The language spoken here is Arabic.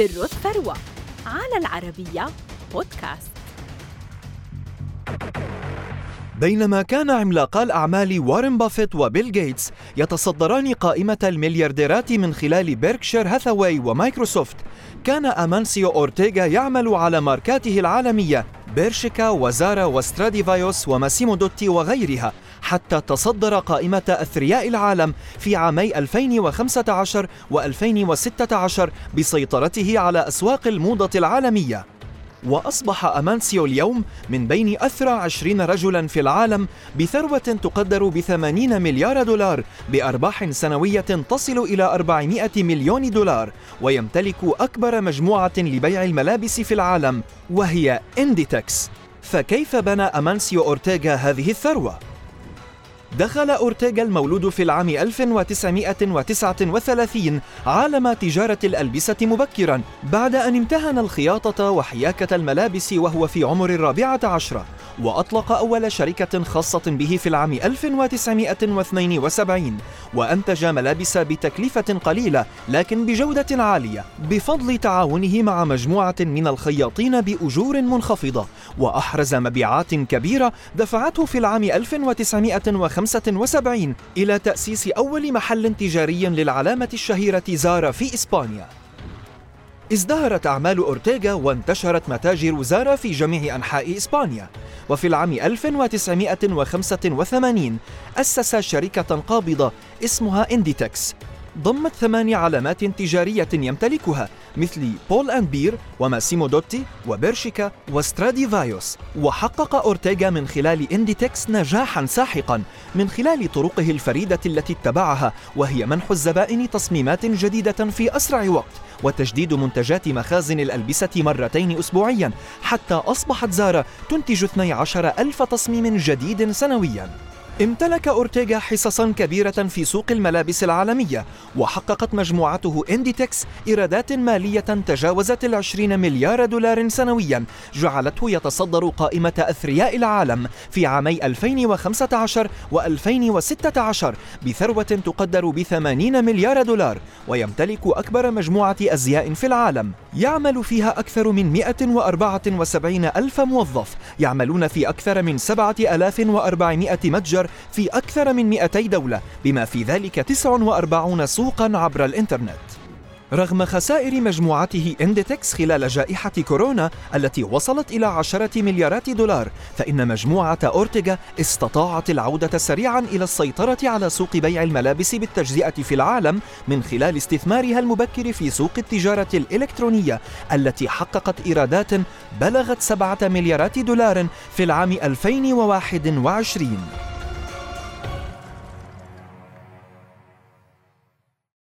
سر الثروة على العربية بودكاست. بينما كان عملاقا الأعمال وارن بافيت وبيل غيتس يتصدران قائمة المليارديرات من خلال بيركشير هاثاواي ومايكروسوفت كان أمانسيو أورتيغا يعمل على ماركاته العالمية بيرشيكا وزارا وستراديفايوس وماسيمو دوتي وغيرها حتى تصدر قائمة أثرياء العالم في عامي 2015 و2016 بسيطرته على أسواق الموضة العالمية وأصبح أمانسيو اليوم من بين أثرى عشرين رجلا في العالم بثروة تقدر بثمانين مليار دولار بأرباح سنوية تصل إلى 400 مليون دولار ويمتلك أكبر مجموعة لبيع الملابس في العالم وهي إنديتكس فكيف بنى أمانسيو أورتيغا هذه الثروة؟ دخل أورتيغا المولود في العام 1939 عالم تجارة الألبسة مبكرا بعد أن امتهن الخياطة وحياكة الملابس وهو في عمر الرابعة عشرة وأطلق أول شركة خاصة به في العام 1972 وأنتج ملابس بتكلفة قليلة لكن بجودة عالية بفضل تعاونه مع مجموعة من الخياطين بأجور منخفضة وأحرز مبيعات كبيرة دفعته في العام 1975 إلى تأسيس أول محل تجاري للعلامة الشهيرة زارا في إسبانيا. ازدهرت أعمال أورتيغا وانتشرت متاجر زارا في جميع أنحاء إسبانيا. وفي العام 1985 أسس شركة قابضة اسمها إنديتكس. ضمت ثماني علامات تجارية يمتلكها مثل بول أند بير وماسيمو دوتي وبيرشيكا وستراديفايوس وحقق أورتيغا من خلال إنديتكس نجاحا ساحقا من خلال طرقه الفريدة التي اتبعها وهي منح الزبائن تصميمات جديدة في أسرع وقت وتجديد منتجات مخازن الألبسة مرتين أسبوعيا حتى أصبحت زارا تنتج 12 ألف تصميم جديد سنويا. امتلك أورتيغا حصصا كبيرة في سوق الملابس العالمية وحققت مجموعته إنديتكس إيرادات مالية تجاوزت العشرين مليار دولار سنويا جعلته يتصدر قائمة أثرياء العالم في عامي 2015 و2016 بثروة تقدر بثمانين مليار دولار ويمتلك أكبر مجموعة أزياء في العالم. يعمل فيها أكثر من 174 ألف موظف يعملون في أكثر من 7400 متجر في أكثر من 200 دولة بما في ذلك 49 سوقا عبر الإنترنت. رغم خسائر مجموعته إنديتكس خلال جائحة كورونا التي وصلت إلى عشرة مليارات دولار فإن مجموعة أورتيغا استطاعت العودة سريعا إلى السيطرة على سوق بيع الملابس بالتجزئة في العالم من خلال استثمارها المبكر في سوق التجارة الإلكترونية التي حققت إيرادات بلغت سبعة مليارات دولار في العام 2021